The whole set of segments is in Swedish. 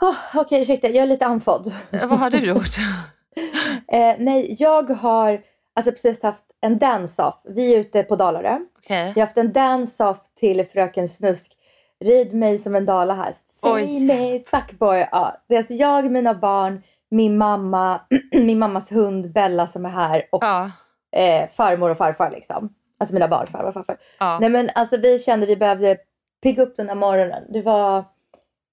Oh, Okej, ursäkta, jag är lite andfådd. Vad har du gjort? Eh, nej, jag har alltså precis haft en dance-off. Vi är ute på Dalarö. Okej. Vi har haft en dance-off till Fröken Snusk. Rid mig som en dalahäst. Säg mig fuckboy. Ja, det är alltså jag, mina barn, min mamma, min mammas hund Bella som är här och Ja. eh, farmor och farfar liksom. Alltså mina barn, farmor och farfar. Ja. Nej men alltså vi kände vi behövde pigga upp den här morgonen. Det var,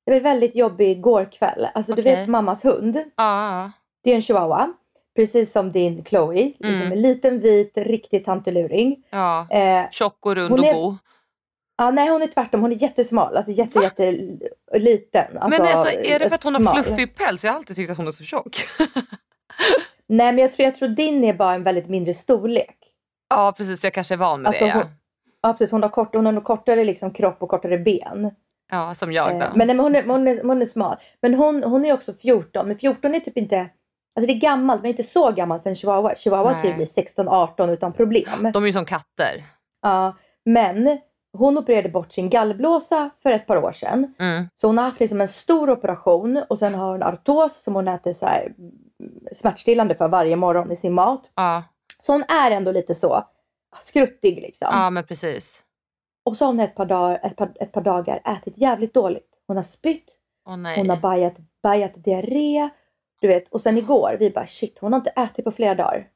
det var väldigt jobbig igår kväll. Alltså du Okej. vet mammas hund. Ja. Det är en chihuahua. Precis som din Chloe. Liksom Mm. en liten vit riktig tanteluring. ja. Eh, Tjock och rund och är- god. ja, nej hon är tvärtom. Hon är jättesmal. Alltså jätte, jätte liten. Alltså, men alltså, är det för att hon har smal. fluffig päls? Jag har alltid tyckt att hon är så tjock. Nej men jag tror, jag tror din är bara en väldigt mindre storlek. ja precis, jag kanske är van med Alltså, det. Ja. hon, ja precis, hon har, kort, hon har kortare liksom, kropp och kortare ben. Ja, som jag då. Eh, men nej, men hon, är, hon, är, hon är smal. Men hon, hon är också 14. Men 14 är typ inte... Alltså det är gammalt men inte så gammalt för en chihuahua. Chihuahua Nej. typ blir 16-18 utan problem. De är ju som katter. Ja, men hon opererade bort sin gallblåsa för ett par år sedan. Mm. Så hon har haft liksom en stor operation och sen har hon artos som hon äter så här mm, smärtstillande för varje morgon i sin mat. Ja. Så hon är ändå lite så skruttig liksom. ja, men precis. Och så har hon ett par, dagar, ett, par, ett par dagar ätit jävligt dåligt. Hon har spytt, nej. hon har bajat, bajat diarré. Du vet, och sen igår, vi bara shit hon har inte ätit på flera dagar.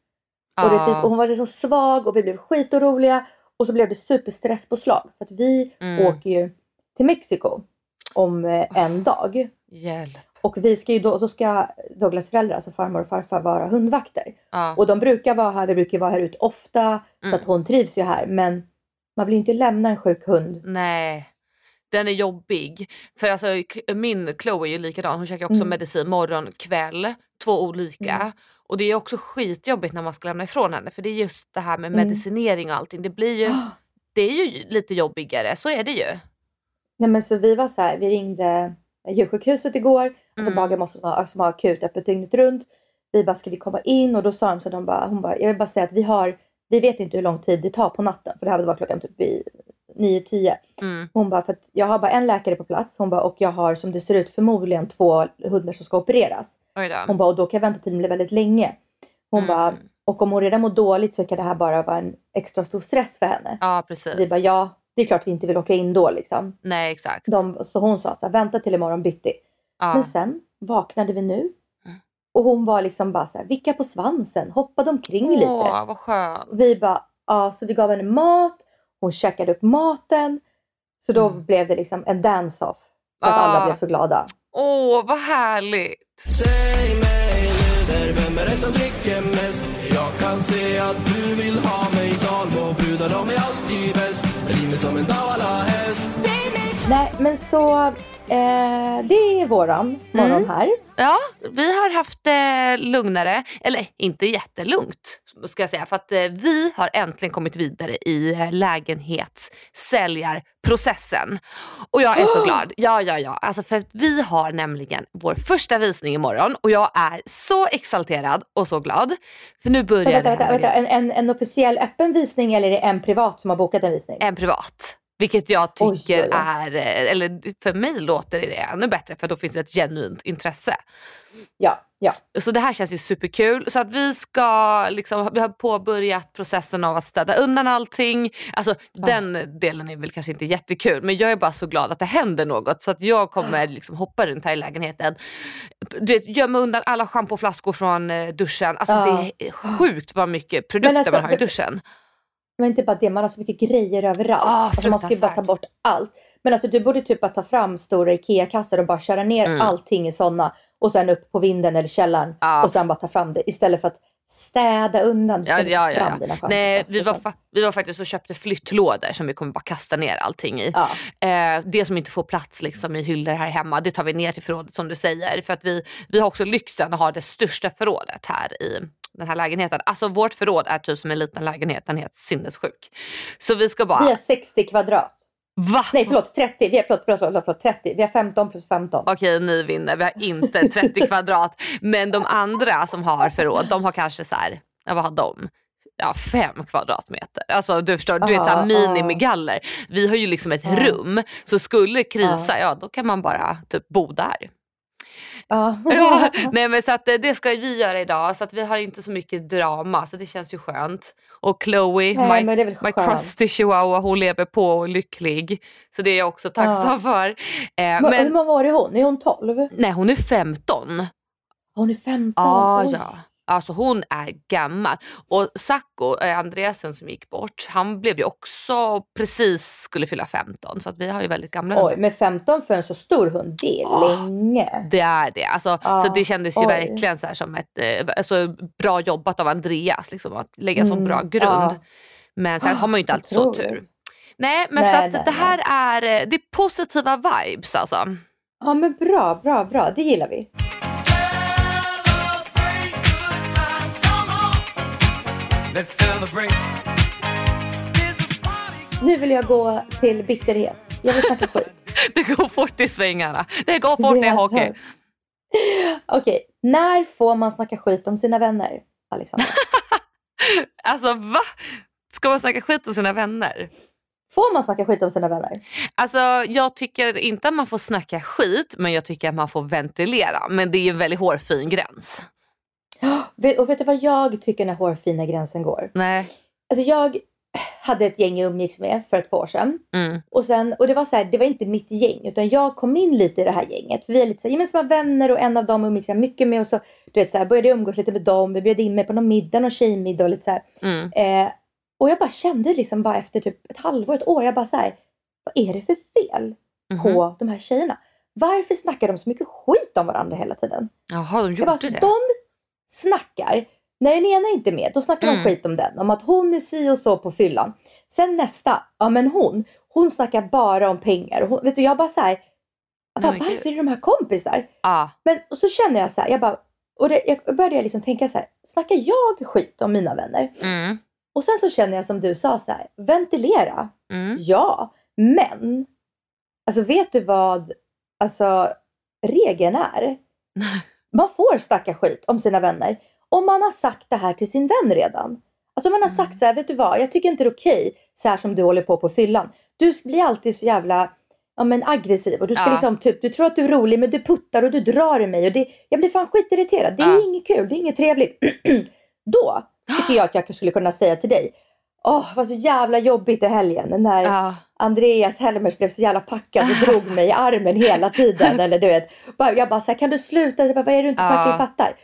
Och, det, typ, och hon var så svag och vi blev skitoroliga. Och så blev det superstresspåslag. För att vi Mm. åker ju till Mexiko om eh, en dag. Hjälp. Och vi ska ju då, då ska Douglas föräldrar, alltså farmor och farfar, vara hundvakter. Ja. Och de brukar vara här, vi brukar vara här ute ofta. Så Mm. att hon trivs ju här. Men man vill ju inte lämna en sjuk hund. Nej. Den är jobbig. För alltså, min Chloe är ju likadan. Hon käkar också Mm. medicin morgon, kväll. Två olika. Mm. Och det är också skitjobbigt när man ska lämna ifrån henne. För det är just det här med Mm. medicinering och allting. Det blir ju, det är ju lite jobbigare. Så är det ju. Nej men så vi var så här, vi ringde djursjukhuset igår. Alltså Mm. Bagarmossen som har, som har akut öppet dygnet runt. Vi bara, ska vi komma in? Och då sa de så de bara, hon bara, jag vill bara säga att vi har, vi vet inte hur lång tid det tar på natten. För det här var klockan typ vid 9-10. Mm. Hon bara, för att jag har bara en läkare på plats. Hon bara, och jag har som det ser ut förmodligen två hundar som ska opereras. Hon bara, och då kan väntetiden bli väldigt länge. Hon Mm. bara, och om hon redan mår dåligt så kan det här bara vara en extra stor stress för henne. Ja precis. Vi bara, ja, det är klart vi inte vill åka in då liksom. Nej exakt. De, så hon sa så här, vänta till imorgon bitti. ja. Men sen vaknade vi nu. Och hon var liksom bara så här, vicka på svansen, hoppade omkring lite. Åh vad skönt. Vi bara, ja, så vi gav henne mat. Hon käkade upp maten. Så då Mm. blev det liksom en dance-off. För att Ah. alla blev så glada. Åh vad härligt. Säg mig Luder, vem är det som dricker mest? Jag kan se att du vill ha mig Dalmo brudar de är alltid bäst Rimer som en dalahäst Nej, men så eh, det är våran morgon Mm. här. Ja, vi har haft eh, lugnare, eller inte jättelugnt ska jag säga, för att eh, vi har äntligen kommit vidare i eh, lägenhetssäljarprocessen. Och jag är så glad. Ja, ja, ja. Alltså för vi har nämligen vår första visning imorgon och jag är så exalterad och så glad. För nu börjar Vänta, det vänta, hända vänta. grejer. En, en, en officiell öppen visning eller är det en privat som har bokat en visning? En privat. Vilket jag Oj, tycker oj, oj. är, eh, eller för mig låter det ännu bättre för då finns det ett genuint intresse. Ja, ja. Så det här känns ju superkul. Så att vi ska liksom, vi har påbörjat processen av att städa undan allting. Alltså den delen är väl kanske inte jättekul men jag är bara så glad att det händer något så att jag kommer liksom hoppa runt här i lägenheten. Du vet, gömma undan alla schampoflaskor från eh, duschen. Alltså Ja. det är sjukt vad mycket produkter alltså, man har i duschen. Men inte bara det, man har så mycket grejer överallt. Ah, alltså man ska ju bara ta bort allt. Men alltså du borde typ bara ta fram stora IKEA-kassar och bara köra ner Mm. allting i sådana och sen upp på vinden eller källaren Ja. och sen bara ta fram det istället för att städa undan. Ja, ja, ja, ja. Nej, schampoflaskor vi var, fa- vi var faktiskt och köpte flyttlådor som vi kommer bara kasta ner allting i. Ja. Eh, det som inte får plats liksom, i hyllor här hemma, det tar vi ner till förrådet som du säger. För att vi, vi har också lyxen att ha det största förrådet här i den här lägenheten. Alltså vårt förråd är typ som en liten lägenhet, den är helt sinnessjuk. Så vi ska bara... Vi har 60 kvadrat. Va? Nej förlåt 30. Vi har, förlåt, förlåt, förlåt, förlåt 30. Vi har 15 plus 15. Okej, ni vinner. Vi har inte 30 kvadrat. Men de andra som har förråd, de har kanske så här, ja, vad har de? Ja, fem kvadratmeter. Alltså du förstår, du vet så här Ja, minimigaller. Vi har ju liksom ett Ja. rum, så skulle det krisa, ja då kan man bara typ bo där. Ja. Ja, nej men så att eh, det ska vi göra idag så att vi har inte så mycket drama så det känns ju skönt. Och Chloe, Nej, my, my crusty chihuahua, hon lever på och är lycklig. Så det är jag också tacksam för. Eh, Men, hur men många år är hon? Är hon 12? nej hon är 15. Hon är 15. Ja, Oj. ja. Alltså hon är gammal. Och Sacco, eh, Andreasen som gick bort, han blev ju också precis skulle fylla 15 så att vi har ju väldigt gamla Oj, hundar. men 15 för en så stor hund, det är Ah. länge. Det är det. Alltså, Ja, så det kändes ju oj. verkligen så här som ett eh, alltså, bra jobbat av Andreas liksom, att lägga Mm, bra grund. ja. Men sen har man ju inte alltid så tur. Nej men Nej, så att nej, det här är, eh, det är positiva vibes alltså. Ja men bra, bra, bra. Det gillar vi. Nu vill jag gå till bitterhet. Jag vill snacka skit. Det går fort i svängarna. Det går fort i Yes, hockey. sir. Okej, när får man snacka skit om sina vänner, Alexandra? Alltså va? Ska man snacka skit om sina vänner? Får man snacka skit om sina vänner? Alltså jag tycker inte att man får snacka skit men jag tycker att man får ventilera. Men det är en väldigt hårfin gräns. Och vet du vad jag tycker när hårfina gränsen går? Nej. Alltså jag hade ett gäng jag umgicks med för ett par år sedan. Mm. Och, sen, och det var så här, det var inte mitt gäng utan jag kom in lite i det här gänget. För vi är lite så här, gemensamma vänner och en av dem umgicks jag mycket med. Och så du vet, så här, började jag umgås lite med dem. Vi bjöd in mig på någon middag, någon tjejmiddag och lite så. Mm. Eh, och jag bara kände liksom bara efter typ ett halvår, ett år. Jag bara så här, vad är det för fel Mhm. på de här tjejerna? Varför snackar de så mycket skit om varandra hela tiden? Jaha, de Jag bara, gjorde det? de snackar, när den ena inte är med, då snackar Mm. de skit om den. Om att hon är si och så på fyllan. Sen nästa, ja men hon, hon snackar bara om pengar. Hon, vet du, jag bara så här, Nej, "Va- men varför gud. är de här kompisar? Ja. Men och så känner jag så här, jag bara, och det, jag började jag liksom tänka så här, snackar jag skit om mina vänner? Mm. Och sen så känner jag som du sa så här, ventilera. Mm. Ja, men alltså vet du vad alltså, regeln är? Man får snacka skit om sina vänner om man har sagt det här till sin vän redan. Alltså om man har sagt så här, vet du vad, jag tycker inte det är okej så här som du håller på på fyllan. Du blir alltid så jävla ja, men aggressiv och du ska Ja. liksom typ, du tror att du är rolig men du puttar och du drar i mig och det, jag blir fan skitirriterad. Det är Ja. inget kul, det är inget trevligt. Då tycker jag att jag skulle kunna säga till dig, åh vad så jävla jobbigt i helgen när Ja. Andreas Helmers blev så jävla packad och drog mig i armen hela tiden. Eller du vet, jag bara så här, kan du sluta? Jag bara, vad är det du inte Ja. fattar?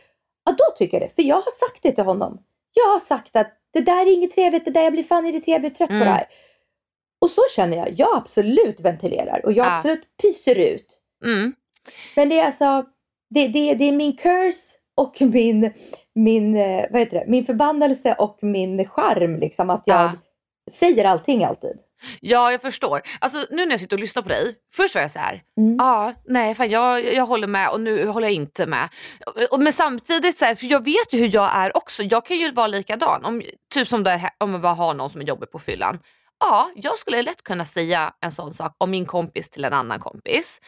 Ja då tycker jag det, för jag har sagt det till honom. Jag har sagt att det där är inget trevligt, det där jag blir fan irriterad, jag blir trött Mm. på det här. Och så känner jag, jag absolut ventilerar och jag Ja. absolut pyser ut. Mm. Men det är alltså, det, det, det är min curse och min, min, eh, vad heter det, min förbannelse och min charm liksom att jag Ja. säger allting alltid. Ja jag förstår. Alltså nu när jag sitter och lyssnar på dig, först var jag så här, Mm. ja nej fan jag, jag håller med och nu håller jag inte med. Och, men samtidigt så här, för jag vet ju hur jag är också, jag kan ju vara likadan. Om, typ som där, om man bara har någon som är jobbig på fyllan. Ja, jag skulle lätt kunna säga en sån sak om min kompis till en annan kompis.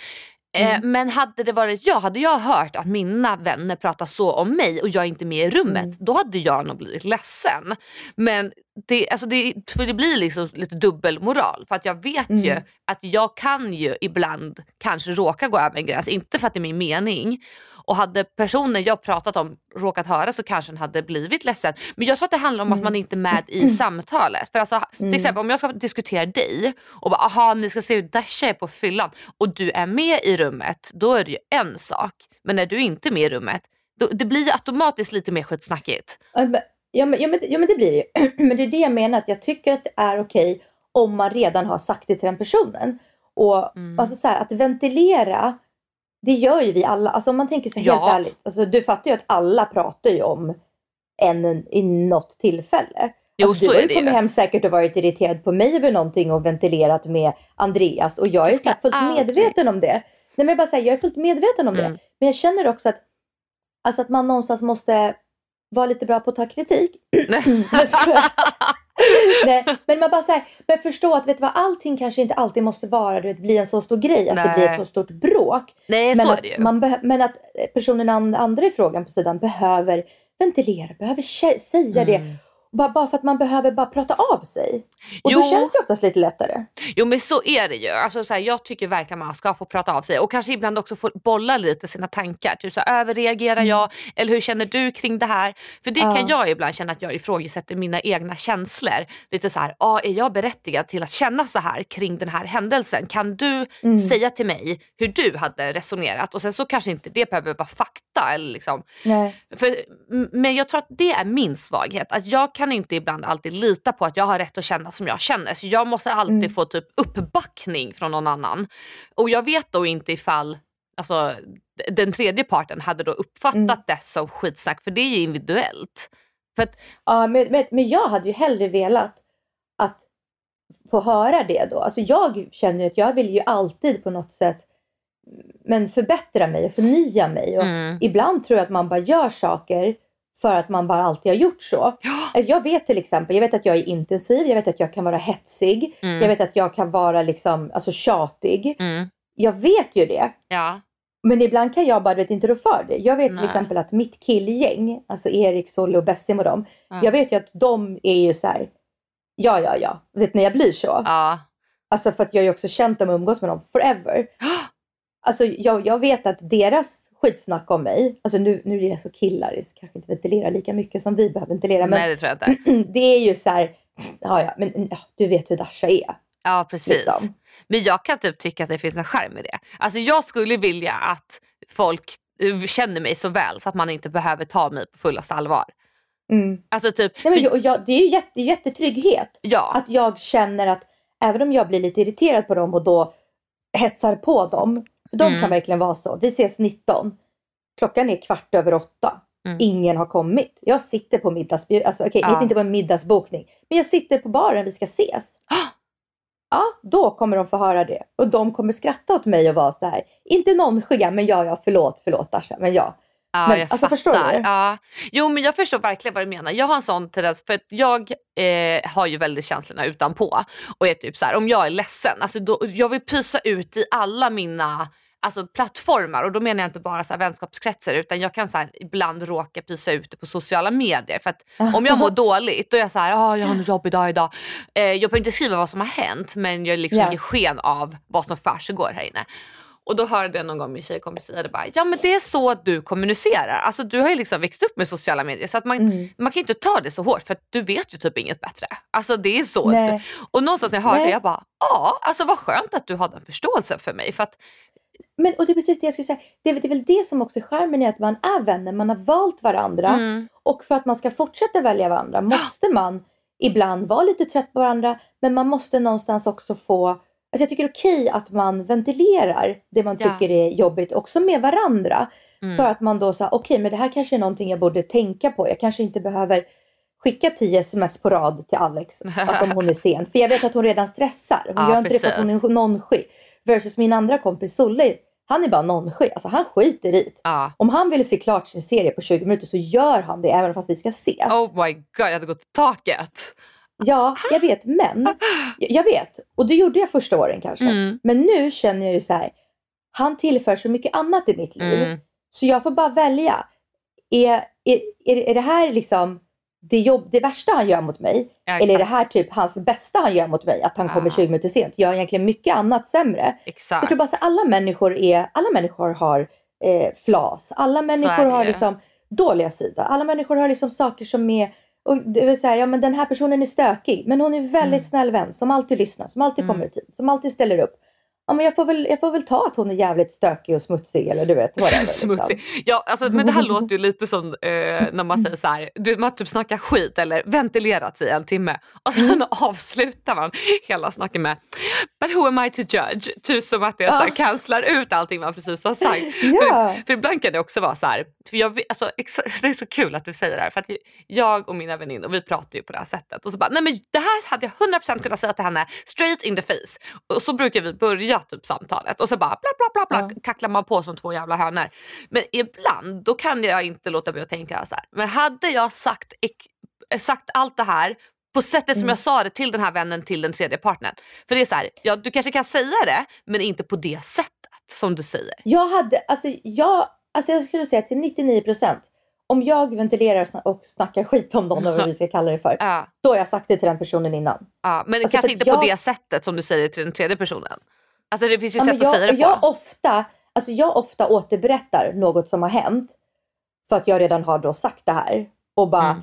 Eh, men hade det varit jag, hade jag hört att mina vänner pratar så om mig och jag är inte med i rummet, Mm. då hade jag nog blivit ledsen. Men det, alltså det, för det blir liksom lite dubbelmoral. För att jag vet Mm. ju att jag kan ju ibland kanske råka gå över en gräns. Inte för att det är min mening. Och hade personen jag pratat om råkat höra så kanske den hade blivit ledsen. Men jag tror att det handlar om att man inte är med i samtalet. För alltså, till exempel om jag ska diskutera dig och bara aha ni ska se hur Dasha är på fyllan och du är med i rummet, då är det ju en sak. Men när du inte är med i rummet, då, det blir automatiskt lite mer skitsnackigt. Ja men, ja, men, ja, men, ja, men det blir det ju. Men det är det jag menar, att jag tycker att det är okej om man redan har sagt det till den personen. Och Mm. alltså så här, att ventilera, det gör ju vi alla. Alltså om man tänker sig helt Ja. ärligt, alltså, du fattar ju att alla pratar ju om en i något tillfälle. Jo, alltså, så du har ju kommit ju. hem säkert och varit irriterad på mig över någonting och ventilerat med Andreas och jag är så fullt aldrig- medveten om det. Nej men jag bara säger, jag är fullt medveten om Mm. det. Men jag känner också att, alltså att man någonstans måste vara lite bra på att ta kritik. Nej, men man bara så här, men förstå att vet du vad, allting kanske inte alltid måste vara, du vet, bli en så stor grej, att det Nej. blir ett så stort bråk. Nej Men så att, är det ju. man men att personen an- andra i frågan på sidan behöver ventilera, behöver säga det. Mm. Bara, bara för att man behöver bara prata av sig. Och Jo. då känns det oftast lite lättare. Jo men så är det ju. Alltså, så här, jag tycker verkligen man ska få prata av sig och kanske ibland också få bolla lite sina tankar. Typ så här, överreagerar jag? Eller hur känner du kring det här? För det Mm. Ja. kan jag ibland känna att jag ifrågasätter mina egna känslor. Lite så här, ah, är jag berättigad till att känna så här kring den här händelsen? Kan du Mm. säga till mig hur du hade resonerat? Och sen så kanske inte det behöver vara fakta. Eller liksom. Nej. För, men jag tror att det är min svaghet. Att jag kan inte ibland alltid lita på att jag har rätt att känna som jag känner. Så jag måste alltid Mm. få typ uppbackning från någon annan. Och jag vet då inte ifall alltså, den tredje parten hade då uppfattat Mm. det som skitsnack. För det är ju individuellt. För att, Ja, men, men, men jag hade ju hellre velat att få höra det då. Alltså jag känner ju att jag vill ju alltid på något sätt men förbättra mig och förnya mig. Och Mm. Ibland tror jag att man bara gör saker för att man bara alltid har gjort så. Jag vet till exempel, jag vet att jag är intensiv, jag vet att jag kan vara hetsig, Mm. jag vet att jag kan vara liksom, alltså tjatig. mm, Jag vet ju det. ja. Men ibland kan jag bara vet, inte rå för det. Jag vet Nej. till exempel att mitt killgäng, alltså Erik, Solle och Bessim och dem. Ja. Jag vet ju att de är ju så här. Ja, ja, ja. Vet när jag blir så. ja. Alltså för att jag har ju också känt dem och umgås med dem forever. Alltså jag, jag vet att deras skitsnack om mig, alltså nu, nu är det så killar, det kanske inte ventilerar lika mycket som vi behöver ventilera. Men Nej det tror jag inte. det är ju så här, ja, ja, men ja, du vet hur Dasha är. Ja precis. Liksom. Men jag kan typ tycka att det finns en charm i det. Alltså jag skulle vilja att folk eh, känner mig så väl så att man inte behöver ta mig på fullaste allvar. Mm. Alltså typ, Nej, men jag, jag, det är ju jätte, jättetrygghet. ja. Att jag känner att även om jag blir lite irriterad på dem och då hetsar på dem. För de Mm. kan verkligen vara så. Vi ses 19. Klockan är kvart över åtta. Mm. Ingen har kommit. Jag sitter på middagsbjud... Alltså okej, Ja. inte på en middagsbokning. Men jag sitter på baren, vi ska ses. Ja, då kommer de få höra det. Och de kommer skratta åt mig och vara så här. Inte nonchiga, men ja, ja, förlåt, förlåt Dasha, men ja. Ja, Men, jag alltså, förstår fattar. du? Ja. Jo men jag förstår verkligen vad du menar. Jag har en sån tendens för att jag eh, har ju väldigt känslorna utanpå. Och är typ så här, om jag är ledsen, alltså då, jag vill pysa ut i alla mina alltså, plattformar och då menar jag inte bara så här, vänskapskretsar utan jag kan så här, ibland råka pysa ut det på sociala medier. För att om jag mår dåligt då är jag så här, ah, jag har en jobbig dag idag. Eh, jag behöver inte skriva vad som har hänt men jag liksom Ja. ger sken av vad som försiggår här inne. Och då hörde jag någon gång min tjejkompis säga det bara, ja men det är så du kommunicerar. Alltså du har ju liksom växt upp med sociala medier så att man, Mm. man kan inte ta det så hårt för att du vet ju typ inget bättre. Alltså det är så. Nej. Och någonstans när jag hörde Nej. det jag bara, ja alltså vad skönt att du har den förståelsen för mig. För att, Men och det är precis det jag skulle säga. Det är, väl- det är väl det som också är charmen i att man är vänner. Man har valt varandra. mm, Och för att man ska fortsätta välja varandra måste man ibland vara lite trött på varandra. Men man måste någonstans också få... Alltså jag tycker det är okej att man ventilerar det man Ja. tycker är jobbigt också med varandra. mm. För att man då säger okej men det här kanske är någonting jag borde tänka på. Jag kanske inte behöver skicka 10 sms på rad till Alex. Alltså om hon är sen. För jag vet att hon redan stressar. Hon Ja, gör inte det för att hon är nonchig. Versus min andra kompis Sulle. Han är bara nonchig. Alltså han skiter i det. ja. Om han vill se klart sin serie på 20 minuter så gör han det även fast vi ska ses. Oh my god jag hade gått i taket. Ja, jag vet men. Jag jag vet. Och det gjorde jag första åren kanske. Mm. Men nu känner jag ju så här. Han tillför så mycket annat i mitt liv. Mm. Så jag får bara välja. Är, är, är, det här liksom det, jobb, det värsta han gör mot mig? Ja, eller är det här typ hans bästa han gör mot mig? Att han kommer Ja. 20 minuter sent? Gör egentligen mycket annat sämre? Exakt. Jag tror bara att alla människor är, alla människor har eh, flas. Alla människor har liksom dåliga sidor. Alla människor har liksom saker som är och det vill säga, ja men den här personen är stökig men hon är väldigt Mm. snäll vän som alltid lyssnar, som alltid kommer i tid, som alltid ställer upp. Ja men jag får väl, jag får väl ta att hon är jävligt stökig och smutsig eller du vet. whatever, liksom. Smutsig. Ja, alltså, men det här låter ju lite som eh, när man säger så här, du, man typ snackar skit eller ventilerat i en timme och sen Mm. avslutar man hela snacket med But who am I to judge? Typ som att det så Ja. cancelar ut allting man precis har sagt. Ja. För, för ibland kan det också vara så här, för jag, alltså, det är så kul att du säger det här för att jag och mina väninnor vi pratar ju på det här sättet och så bara nej men det här hade jag 100% kunnat säga till henne straight in the face. Och så brukar vi börja typ samtalet och så bara bla bla bla bla kacklar man på som två jävla hönor. Men ibland då kan jag inte låta bli att tänka så här. Men hade jag sagt, sagt allt det här på sättet som jag sa det till den här vännen till den tredje partnern. För det är så här, ja, du kanske kan säga det men inte på det sättet som du säger. Jag hade, alltså jag, alltså jag skulle säga till 99% om jag ventilerar och sna- och snackar skit om någon, eller vad vi ska kalla det för, Ja, då har jag sagt det till den personen innan. ja, men Alltså, kanske inte jag- på det sättet som du säger till den tredje personen. Alltså det finns ju Ja, sätt men att säga det jag, på. jag, ofta, alltså jag ofta återberättar något som har hänt för att jag redan har då sagt det här och bara Mm.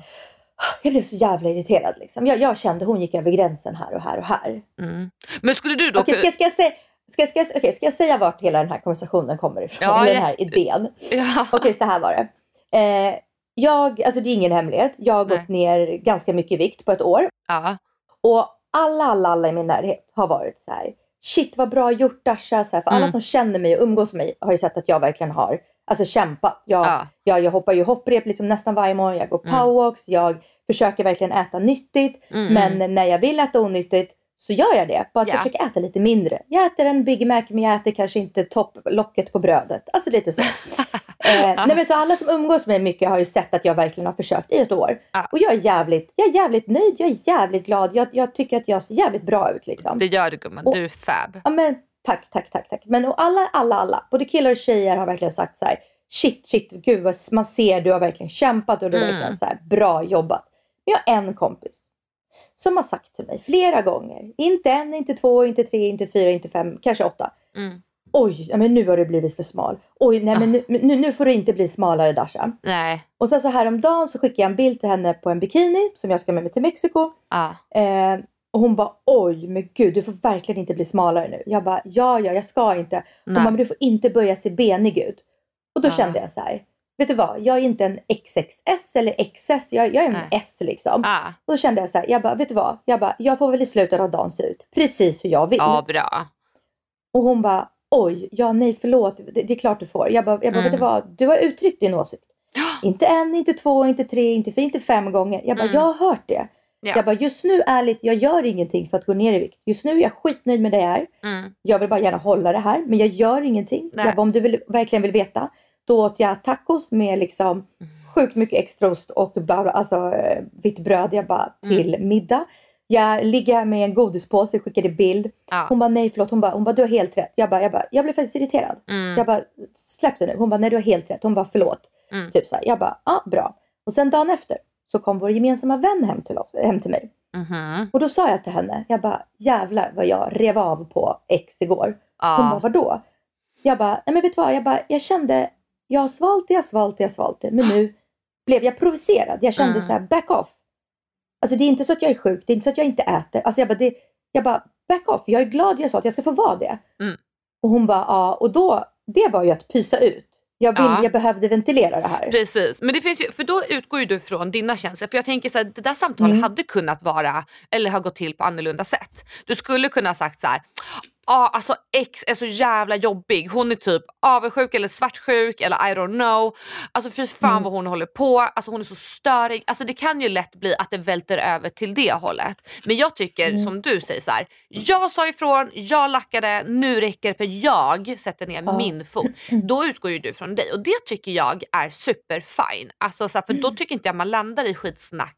jag blev så jävla irriterad. Liksom. Jag, jag kände hon gick över gränsen här och här och här. Mm. Men skulle du då... Okej, ska, ska, jag säga, ska, ska, okej, ska jag säga vart hela den här konversationen kommer ifrån? Ja, ja. den här idén? Ja. Okej, så här var det. Eh, jag, alltså det är ingen hemlighet. Jag har Nej. gått ner ganska mycket vikt på ett år. Ja. Och alla, alla, alla i min närhet har varit så här. Shit vad bra gjort Dasha. Så här, för alla Mm. som känner mig och umgås med mig har ju sett att jag verkligen har alltså, kämpat. Jag, Ja. jag, jag hoppar ju hopprep liksom nästan varje morgon. Jag går Mm. powerwalks. Jag försöker verkligen äta nyttigt. Mm, Men när jag vill äta onyttigt så gör jag det. Bara att Ja. jag försöker äta lite mindre. Jag äter en Big Mac men jag äter kanske inte topplocket på brödet. Alltså lite så. eh, nej, men så alla som umgås med mig mycket har ju sett att jag verkligen har försökt i ett år. Ja. Och jag är jävligt, jag är jävligt nöjd, jag är jävligt glad. Jag, jag tycker att jag ser jävligt bra ut liksom. Det gör du gumman, Och- du är fab. Ja men tack, tack, tack, tack. Men och alla, alla, alla, både killar och tjejer har verkligen sagt så här. Shit, shit, gud vad man ser du har verkligen kämpat och du har Mm. verkligen så här, bra jobbat. Men jag har en kompis som har sagt till mig flera gånger, inte en, inte två, inte tre, inte fyra, inte fem, kanske åtta. Mm. Oj, men nu har du blivit för smal. Oj, nej men nu, nu, nu får du inte bli smalare Dasha. Nej. Och sen så häromdagen så skickade jag en bild till henne på en bikini som jag ska med mig till Mexiko. Ja. Eh, och hon bara oj men gud du får verkligen inte bli smalare nu. Jag bara ja ja jag ska inte. Hon bara men du får inte börja se benig ut. Och då Ja. kände jag så här. Vet du vad jag är inte en XXS eller XS. Jag, jag är en Nej. S liksom. Ja. Och då kände jag så här. Jag bara vet du vad. Jag bara jag får väl i slutet av dagen se ut precis hur jag vill. ja, bra. Och hon bara oj ja nej förlåt det, det är klart du får. Jag bara, jag bara vet du Mm. vad du har uttryckt din åsikt. Inte en, inte två, inte tre, inte fyra, inte fem gånger. Jag bara Mm. jag har hört det. Ja. Jag bara just nu ärligt, jag gör ingenting för att gå ner i vikt. Just nu är jag skitnöjd med det jag är. Mm. Jag vill bara gärna hålla det här men jag gör ingenting. Nej. Jag bara, om du vill, verkligen vill veta. Då åt jag tacos med liksom Mm. sjukt mycket extraost och bla alltså eh, vitt bröd. Jag bara Mm. till middag. Jag ligger här med en godispåse, skickade bild. Ja. Hon bara nej förlåt, hon bara, hon bara du har helt rätt. Jag bara, jag bara, jag blev faktiskt irriterad. Mm. Jag bara släpp det nu. Hon bara nej du har helt rätt. Hon bara förlåt. Mm. Typ så här. Jag bara ja bra. Och sen dagen efter så kom vår gemensamma vän hem till, oss, hem till mig. Mhm. Och då sa jag till henne, jag bara jävlar vad jag rev av på X igår. Hon bara Ja. vadå? Jag bara, nej men vet du vad? Jag, bara, jag kände, jag har svalt det, jag har svalt det, jag har svalt det. Men nu blev jag provocerad. Jag kände Mm. så här, back off. Alltså det är inte så att jag är sjuk, det är inte så att jag inte äter. Alltså jag bara, det, jag bara back off. Jag är glad jag sa att jag ska få vara det. Mm. Och hon bara, ja. Och då, det var ju att pysa ut. Jag, vill, Ja. jag behövde ventilera det här. Precis, men det finns ju, för då utgår ju du från dina känslor. För jag tänker så här, det där samtalet Mm. hade kunnat vara, eller ha gått till på annorlunda sätt. Du skulle kunna ha sagt så här. Ja, alltså X är så jävla jobbig. Hon är typ avundsjuk eller svartsjuk eller I don't know. Alltså fy fan Mm. vad hon håller på. Alltså hon är så störig. Alltså det kan ju lätt bli att det välter över till det hållet. Men jag tycker Mm. som du säger så här. Jag sa ifrån, jag lackade, nu räcker det för jag sätter ner Ja. min fot. Då utgår ju du från dig och det tycker jag är superfine. Alltså, så här, för då tycker inte jag man landar i skitsnack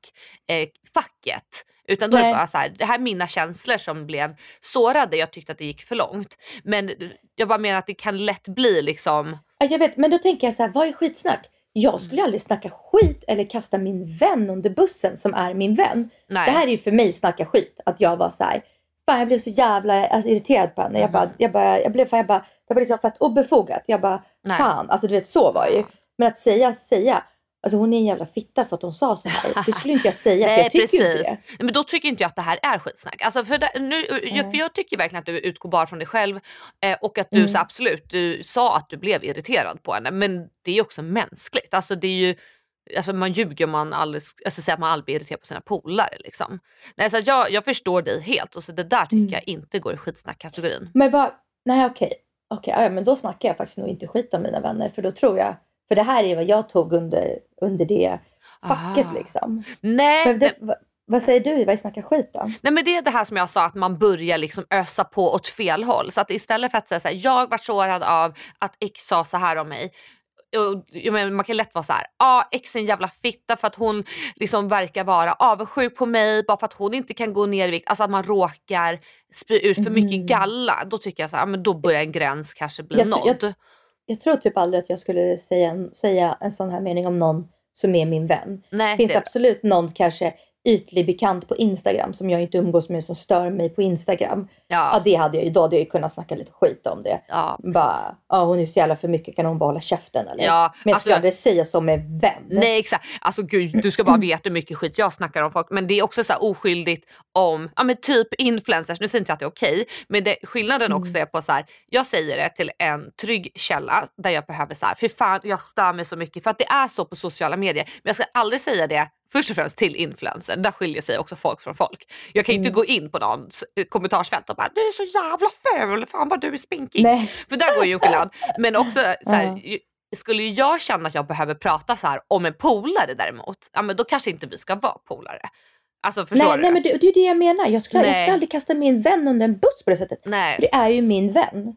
eh, facket. Utan då är det Nej. bara så här, det här är mina känslor som blev sårade. Jag tyckte att det gick för långt. Men jag bara menar att det kan lätt bli liksom, Ja, jag vet, men då tänker jag så här, vad är skitsnack? Jag skulle aldrig snacka skit eller kasta min vän under bussen som är min vän. Nej. Det här är ju för mig snacka skit. Att jag var så här, fan jag blev så jävla alltså, irriterad på henne. Jag, bara, jag, bara, jag blev fan, jag bara, det var liksom fett obefogat. Jag bara, Nej. fan, alltså du vet så var det ju. Men att säga, säga, alltså hon är en jävla fitta för att hon sa så här. Det skulle inte jag säga för Nej jag tycker precis. inte det. Nej, Men då tycker inte jag att det här är skitsnack. Alltså för, det, nu, jag, för jag tycker verkligen att du utgår bara från dig själv eh, och att du Mm. så absolut, du sa att du blev irriterad på henne men det är också mänskligt. Alltså det är ju Alltså man ljuger om man aldrig, alltså säger att man aldrig blir irriterad på sina polare. Liksom. Nej, så jag, jag förstår dig helt och så det där tycker Mm. jag inte går i skitsnack-kategorin. Men vad, nej okej. Okej, ja, men då snackar jag faktiskt nog inte skit om mina vänner. För då tror jag, för det här är vad jag tog under, under det facket Ah. liksom. Nej, Men det, vad, vad säger du? Vad är snacka skit då? Nej men det är det här som jag sa att man börjar liksom ösa på åt fel håll. Så att istället för att säga så här, jag vart sårad av att X sa så här om mig. Och, jag menar, man kan lätt vara så här, ah, X är en jävla fitta för att hon liksom verkar vara avundsjuk på mig bara för att hon inte kan gå ner i vikt. Alltså att man råkar spy ut för mycket Mm. galla. Då tycker jag så här, men då börjar en gräns kanske bli Jag- nådd. jag- Jag tror typ aldrig att jag skulle säga en, säga en sån här mening om någon som är min vän. Nej, Det finns det- absolut någon kanske ytlig bekant på Instagram som jag inte umgås med som stör mig på Instagram. Ja, ja, det hade jag ju, då hade jag ju kunnat snacka lite skit om det. ja. Bara, ja hon är så jävla för mycket, kan hon bara hålla käften eller? Ja, Men jag alltså- skulle aldrig säga så med vän. Nej exakt, alltså gud du ska bara veta hur mycket skit jag snackar om folk men det är också så oskyldigt om, ja men typ influencers, nu säger inte jag att det är okej men det, skillnaden också är på så här, jag säger det till en trygg källa där jag behöver så här, för fan jag stör mig så mycket för att det är så på sociala medier men jag ska aldrig säga det först och främst till influencer, där skiljer sig också folk från folk. Jag kan ju inte gå in på någons eh, kommentarsfält och bara du är så jävla ful, fan vad du är spinkig. Nej. För där går ju en skillnad. Men också så här, ju- skulle jag känna att jag behöver prata så här om en polare däremot, ja men då kanske inte vi ska vara polare. Alltså förstår Nej, du? nej men det, det är det jag menar. Jag skulle, jag skulle aldrig kasta min vän under en buss på det sättet. För Nej. det är ju min vän.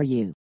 for you.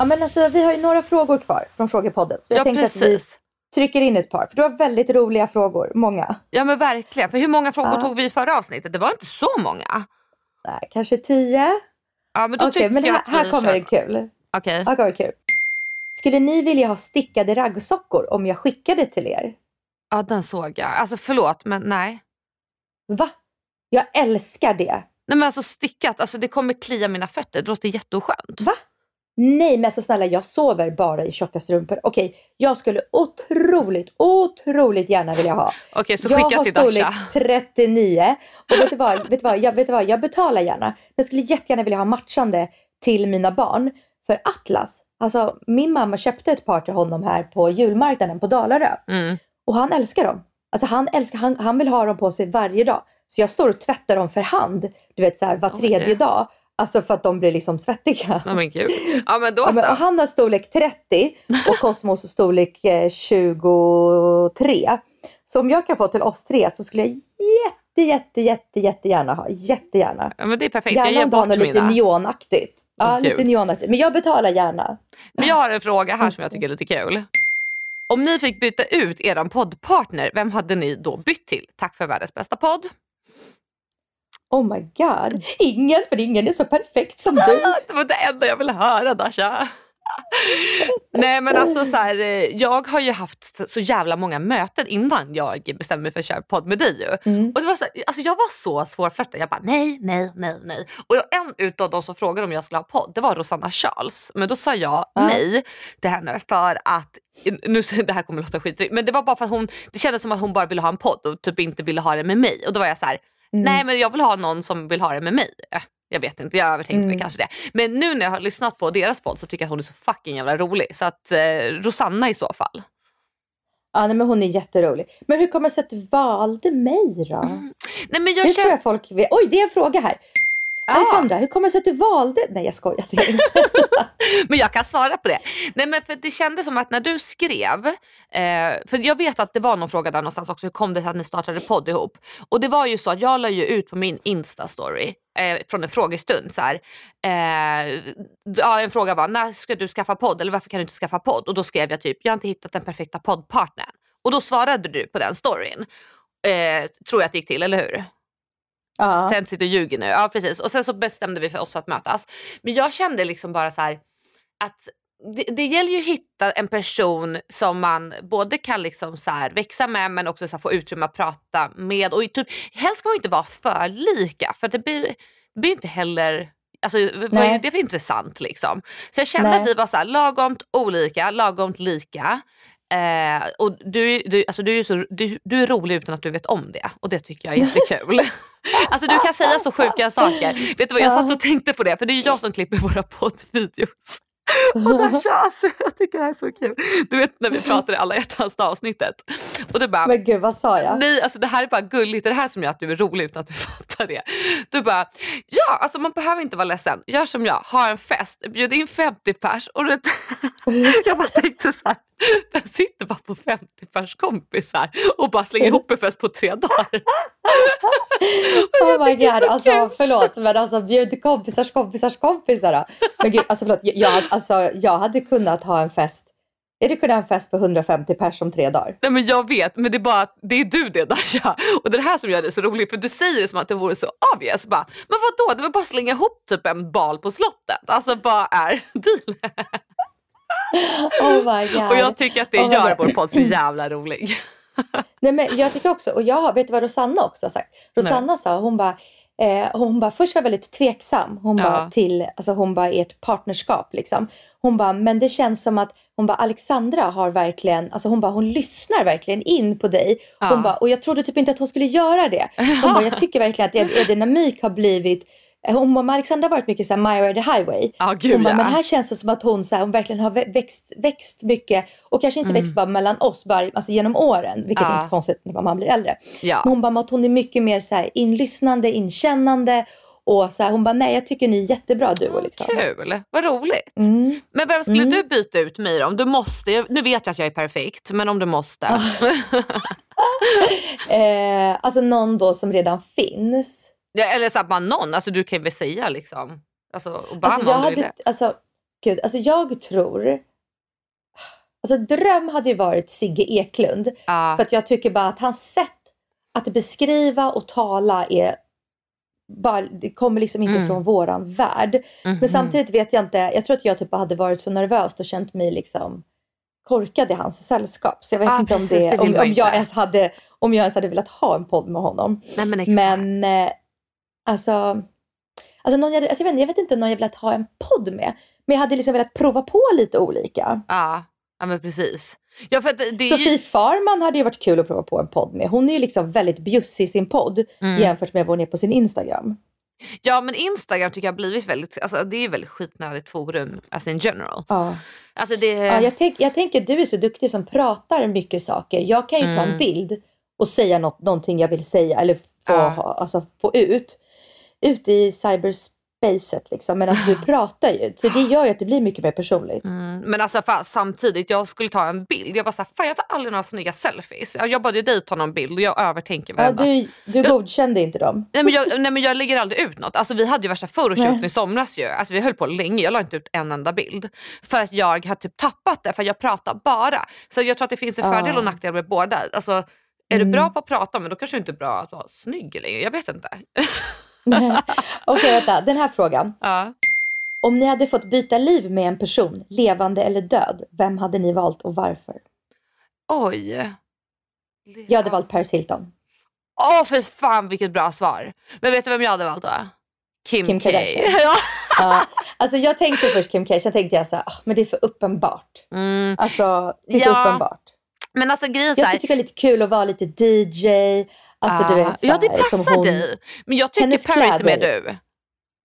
Ja men alltså vi har ju några frågor kvar från frågepodden. Så jag Ja tänkte att vi precis. trycker in ett par. För du har väldigt roliga frågor. Många. Ja men verkligen, för hur många frågor Ja. tog vi i förra avsnittet? Det var inte så många. Nej, kanske tio. Ja men då Okej, tycker men jag här, att vi här kommer det kul. Okej. Här kommer det kul. Skulle ni vilja ha stickade raggsockor om jag skickade till er? Ja den såg jag. Alltså förlåt men nej. Va? Jag älskar det. Nej men alltså stickat, alltså det kommer klia mina fötter. Det låter jätteoskönt. Va? Nej men alltså snälla jag sover bara i tjocka strumpor. Okej, jag skulle otroligt, otroligt gärna vilja ha. Okej, så jag skicka har till storlek Dasha. 39 och vet du, vad, vet, du vad, jag, vet du vad, jag betalar gärna. Men jag skulle jättegärna vilja ha matchande till mina barn. För Atlas, alltså min mamma köpte ett par till honom här på julmarknaden på Dalarö. Mm. Och han älskar dem. Alltså han, älskar, han, han vill ha dem på sig varje dag. Så jag står och tvättar dem för hand, du vet så här, var tredje dag. Alltså för att de blir liksom svettiga. Ja men gud. Ja men då Ja, men, och han har storlek 30 och Cosmos storlek eh, 23. Så om jag kan få till oss tre så skulle jag jätte, jätte, jätte, jättegärna ha. Jättegärna. Ja men det är perfekt. Jag Gärna ger du har bort lite mina. neonaktigt. Ja, Åh, lite neonaktigt. Men jag betalar gärna. Men jag har en fråga här som jag tycker är lite kul. Om ni fick byta ut er poddpartner, vem hade ni då bytt till? Tack för världens bästa podd. Oh my god. Ingen, för ingen är så perfekt som du. Det var det enda jag ville höra Dasha. Nej men alltså så här, eh, jag har ju haft så jävla många möten innan jag bestämde mig för att köra podd med dig ju. Mm. Och det var så, här, alltså jag var så svårflörtad. Jag bara nej, nej, nej, nej. Och en utav de som frågade om jag skulle ha podd, det var Rosanna Charles. Men då sa jag Ja. nej till henne för att, nu det här kommer låta skitryck, men det var bara för att hon, det kändes som att hon bara ville ha en podd och typ inte ville ha det med mig. Och då var jag så här, Mm. nej men jag vill ha någon som vill ha det med mig. Eh, Jag vet inte, jag övertänkte Mm. kanske det. Men nu när jag har lyssnat på deras podd så tycker jag att hon är så fucking jävla rolig. Så att eh, Rosanna i så fall. Ja, nej, men hon är jätterolig. Men hur kommer det sig att du valde mig då? Nej men jag Det tror jag folk vet. Oj, det är en fråga här. Ja. Alexandra, hur kommer det sig att du valde... Nej, jag skojar. Det inte. Men jag kan svara på det. Nej men för det kändes som att när du skrev, eh, för jag vet att det var någon fråga där någonstans också, hur kom det sig att ni startade podd ihop? Och det var ju så att jag la ju ut på min Insta-story eh, från en frågestund så här. Eh, ja, en fråga var, när ska du skaffa podd? Eller varför kan du inte skaffa podd? Och då skrev jag typ, jag har inte hittat den perfekta poddpartnern. Och då svarade du på den storyn. Eh, tror jag att det gick till, eller hur? Ja. Sen sitter och ljuger nu. Ja precis. Och sen så bestämde vi för oss att mötas. Men jag kände liksom bara så här att det, det gäller ju att hitta en person som man både kan liksom så växa med men också så få utrymme att prata med. Och typ, helst ska man inte vara för lika för det blir, det blir inte heller Alltså, vad är det för intressant liksom? Så jag kände Nej. att vi var så här, lagomt olika, lagomt lika. Eh, och du, du, alltså du, är så, du, du är rolig utan att du vet om det och det tycker jag är jättekul. alltså du kan säga så sjuka saker. Vet du vad, jag satt och tänkte på det för det är ju jag som klipper våra poddvideos. Och Dasha, alltså, jag tycker det här är så kul. Du vet när vi pratade i alla hjärtans avsnittet. Och du bara, Men gud, vad sa jag? Nej, alltså det här är bara gulligt. Det är det här som gör att du är rolig utan att du fattar det. Du bara, ja, alltså man behöver inte vara ledsen. Gör som jag, ha en fest, bjud in 50 pers. Och du jag bara tänkte så här, jag sitter bara på 50 pers kompisar och bara slänger ihop en fest på tre dagar. Oh my god, så alltså kul. förlåt men alltså bjud kompisars kompisars kompisar då. Men gud, alltså förlåt, jag, jag, alltså, jag hade kunnat ha en fest. Jag hade kunnat ha en fest på 150 pers om tre dagar. Nej men jag vet, men det är bara att det är du det Dasha. Och det är det här som gör det så roligt för du säger det som att det vore så obvious. Bara, men vad då? det var bara att slänga ihop typ en bal på slottet. Alltså vad är dealen? Oh my god. Och jag tycker att det Oh gör vår podd så jävla rolig. Nej men jag tycker också, och jag vet du vad Rosanna också har sagt? Rosanna sa, hon bara, eh, hon bara först var väldigt tveksam. Hon Ja. bara till, alltså hon bara ert partnerskap liksom. Hon bara, men det känns som att hon bara Alexandra har verkligen, alltså hon bara hon lyssnar verkligen in på dig. Hon Ja. bara, och jag trodde typ inte att hon skulle göra det. Hon bara, jag tycker verkligen att er, er dynamik har blivit hon bara, men Alexandra har varit mycket såhär My Way the Highway. Ja, gud, hon bara, ja. men här känns det som att hon, så här, hon verkligen har vä- växt, växt mycket och kanske inte växt bara mellan oss, bara, alltså genom åren, vilket Mm. Ja. är inte konstigt när man blir äldre. Ja. Men hon bara, att hon är mycket mer så här, inlyssnande, inkännande och så här, hon bara, nej jag tycker ni är jättebra duo. Liksom. Kul, vad roligt. Mm. Men vem skulle Mm. du byta ut mig då? Om du måste, nu vet jag att jag är perfekt, men om du måste. Eh, alltså någon då som redan finns. Eller så man någon, alltså du kan väl säga liksom. Alltså, och bara Alltså jag, du hade, alltså, gud, alltså jag tror, alltså dröm hade ju varit Sigge Eklund. Ja. För att jag tycker bara att hans sätt att beskriva och tala är bara, det kommer liksom inte Mm. från våran värld. Mhm. Men samtidigt vet jag inte, jag tror att jag typ hade varit så nervös och känt mig liksom korkad i hans sällskap. Så jag vet Ah, inte precis, om, det, det om, om, jag ens hade, om jag ens hade velat ha en podd med honom. Nej men exakt. Men eh, alltså, alltså, någon jag, alltså jag, vet, inte- jag vet inte någon jag velat ha en podd med. Men jag hade liksom velat prova på lite olika. Ja, ja men precis. Ja, för det, är Sofie ju... Farman hade ju varit kul att prova på en podd med. Hon är ju liksom väldigt bjussig i sin podd Mm. jämfört med vad hon är på sin Instagram. ja men Instagram tycker jag har blivit väldigt, alltså det är ju väldigt skitnödigt forum, alltså in general. Ja. Alltså det... Ja, jag, tänk, jag tänker du är så duktig som pratar mycket saker. Jag kan ju ta Mm. en bild och säga något, någonting jag vill säga eller få, Ja. alltså, få ut. Ut i cyberspacet liksom. Medan du pratar ju. Så det gör ju att det blir mycket mer personligt. Mm, men alltså fan, samtidigt, jag skulle ta en bild. Jag bara såhär, fan jag tar aldrig några snygga selfies. Jag, jag bad ju dig ta någon bild och jag övertänker Ja, varenda. du, du godkände inte dem. Nej, men jag, nej men jag lägger aldrig ut något. Alltså vi hade ju värsta photoshooten Nej. i somras ju. Alltså vi höll på länge, jag la inte ut en enda bild. För att jag har typ tappat det, för jag pratar bara. Så jag tror att det finns en fördel och nackdel med båda. Alltså, är du Mm. bra på att prata men då kanske du inte är bra att vara snygg längre. Jag vet inte. Okej, vänta. Den här frågan. ja. Om ni hade fått byta liv med en person, levande eller död, vem hade ni valt och varför? Oj. Jag hade valt Paris Hilton. Åh för fan vilket bra svar. Men vet du vem jag hade valt då? Kim, Kim K. Kardashian. ja. Alltså jag tänkte först Kim K, sen tänkte jag så här, ah, men det är för uppenbart. Mm. Alltså, det är Ja, uppenbart. Men alltså grejen Jag tycker det är lite kul att vara lite DJ. Alltså du ah, vet Ja det här, som passar hon- dig. Men jag tycker Paris är kläder. du.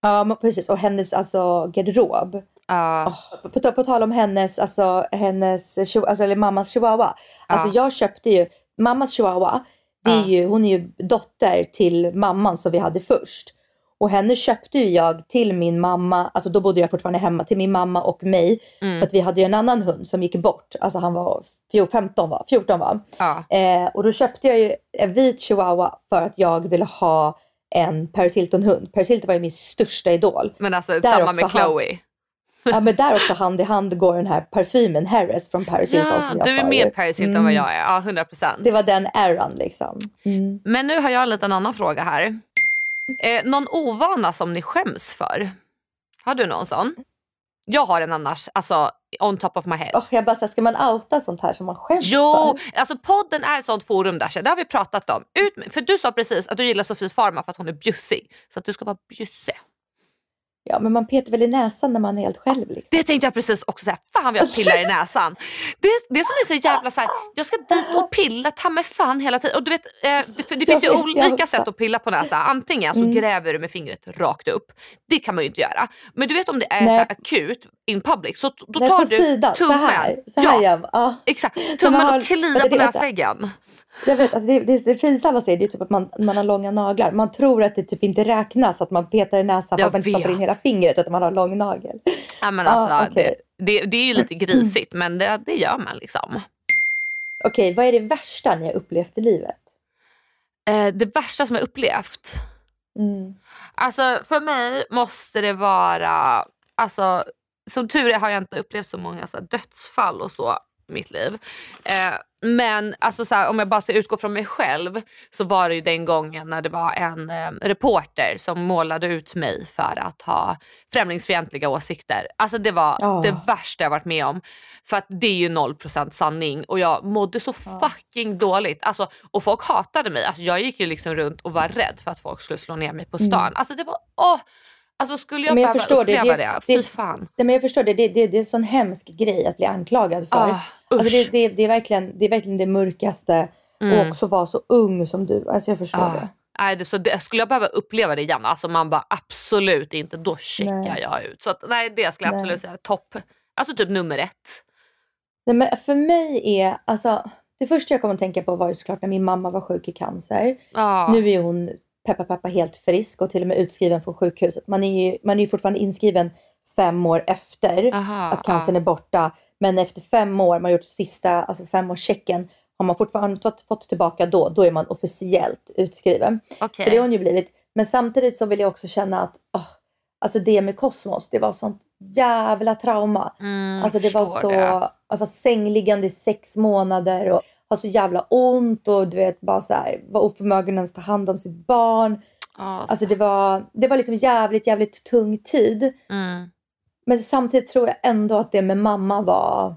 Ja precis och hennes alltså garderob. Ja. Åh, på, på tal om hennes, alltså hennes, alltså, eller mammas chihuahua. Alltså Ja. jag köpte ju, mammas chihuahua, det är ju, hon är ju dotter till mamman som vi hade först. Och henne köpte ju jag till min mamma, alltså då bodde jag fortfarande hemma, till min mamma och mig. Mm. För att vi hade ju en annan hund som gick bort, alltså han var fjo- 15 var, 14 var. Ja. Eh, och då köpte jag ju en vit chihuahua för att jag ville ha en Paris Hilton-hund. Paris Hilton var ju min största idol. Men alltså Där samma med han- Chloe. Ja men där också hand i hand går den här parfymen Harris från Paris Hilton Ja, som jag du är mer. Paris Hilton Mm. vad jag är. Ja 100%. Det var den eran liksom. Mm. Men nu har jag en liten annan fråga här. Eh, någon ovana som ni skäms för? Har du någon sån? Jag har en annars, alltså on top of my head. Och jag bara såhär, ska man outa sånt här som man skäms Jo, för? alltså podden är ett sånt forum Dasha, det har vi pratat om. Ut för du sa precis att du gillar Sofie Farman för att hon är bjussig. Så att du ska vara bjussig. Ja men man petar väl i näsan när man är helt själv liksom. Det tänkte jag precis också säga. Fan vad jag pillar i näsan. Det, det som är så jävla så här, jag ska dit och pilla ta mig fan hela tiden. Och du vet, eh, för det finns ju olika sätt att pilla på näsan. Antingen så Mm. gräver du med fingret rakt upp. Det kan man ju inte göra. Men du vet om det är så Nej. här akut in public så då Nej, tar på du sidan, tummen. så här. Så här ja. Ja. exakt. Tummen och kliar på det- näsväggen. Jag vet, alltså det, det, det pinsammaste är det typ att man, man har långa naglar. Man tror att det typ inte räknas att man petar i näsan för att man inte stoppar in hela fingret utan man har lång nagel. Ja, men Ah, alltså, okej. det, det, det är ju lite grisigt men det, det gör man liksom. Okej, vad är det värsta ni har upplevt i livet? Eh, det värsta som jag upplevt. Mm. Alltså för mig måste det vara, alltså som tur är har jag inte upplevt så många så här, dödsfall och så mitt liv. Eh, men alltså, så här, om jag bara ska utgå från mig själv så var det ju den gången när det var en eh, reporter som målade ut mig för att ha främlingsfientliga åsikter. Alltså det var Ja. det värsta jag varit med om. För att det är ju 0% sanning och jag mådde så fucking dåligt. Alltså, och folk hatade mig. Alltså, jag gick ju liksom runt och var rädd för att folk skulle slå ner mig på stan. Alltså det var, åh! Alltså skulle jag, Men jag behöva förstår det. uppleva Det- det, det- fy fan. Nej, men jag förstår det. Det, det, det är en sån hemsk grej att bli anklagad för. Ah, alltså det, det, det, är verkligen, det är verkligen det mörkaste. Mm. Och också vara så ung som du. Alltså jag förstår Ah. det. Nej, det, så det, skulle jag behöva uppleva det igen, alltså man bara absolut inte, då checkar Nej. jag ut. Så att, nej det skulle jag Nej. absolut säga topp, alltså typ nummer ett. Nej, men för mig är, alltså, det första jag kommer att tänka på var ju såklart när min mamma var sjuk i cancer. Ja. Nu är hon, peppa peppa, helt frisk och till och med utskriven från sjukhuset. Man är ju, man är ju fortfarande inskriven fem år efter Aha, att cancern är borta. Men efter fem år, man har gjort sista, alltså femårschecken, har man fortfarande fått, fått tillbaka då, då är man officiellt utskriven. Okej. För det har hon ju blivit. Men samtidigt så vill jag också känna att, åh, alltså det med Kosmos, det var sånt jävla trauma. Mm, Alltså det var så, det. att vara sängliggande i sex månader och ha så jävla ont och du vet bara så här, vara oförmögen att ens ta hand om sitt barn. Ja, Alltså det var, det var liksom jävligt, jävligt tung tid. mm. Men samtidigt tror jag ändå att det med mamma var,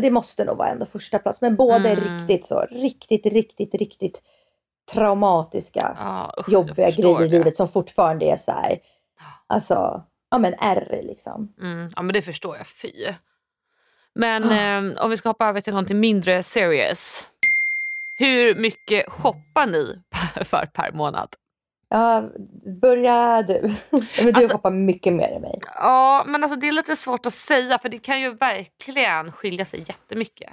det måste nog vara ändå första plats. Men båda är Mm. riktigt så, riktigt, riktigt, riktigt traumatiska, usch, jag jobbiga grejer i livet som fortfarande är så här, alltså ja men ärr liksom. Mm, ja men det förstår jag, fy. Men Ah. eh, om vi ska hoppa över till någonting mindre serious. Hur mycket shoppar ni för per månad? Ja, börja du. men du Alltså- hoppar mycket mer än mig. Ja men alltså det är lite svårt att säga för det kan ju verkligen skilja sig jättemycket.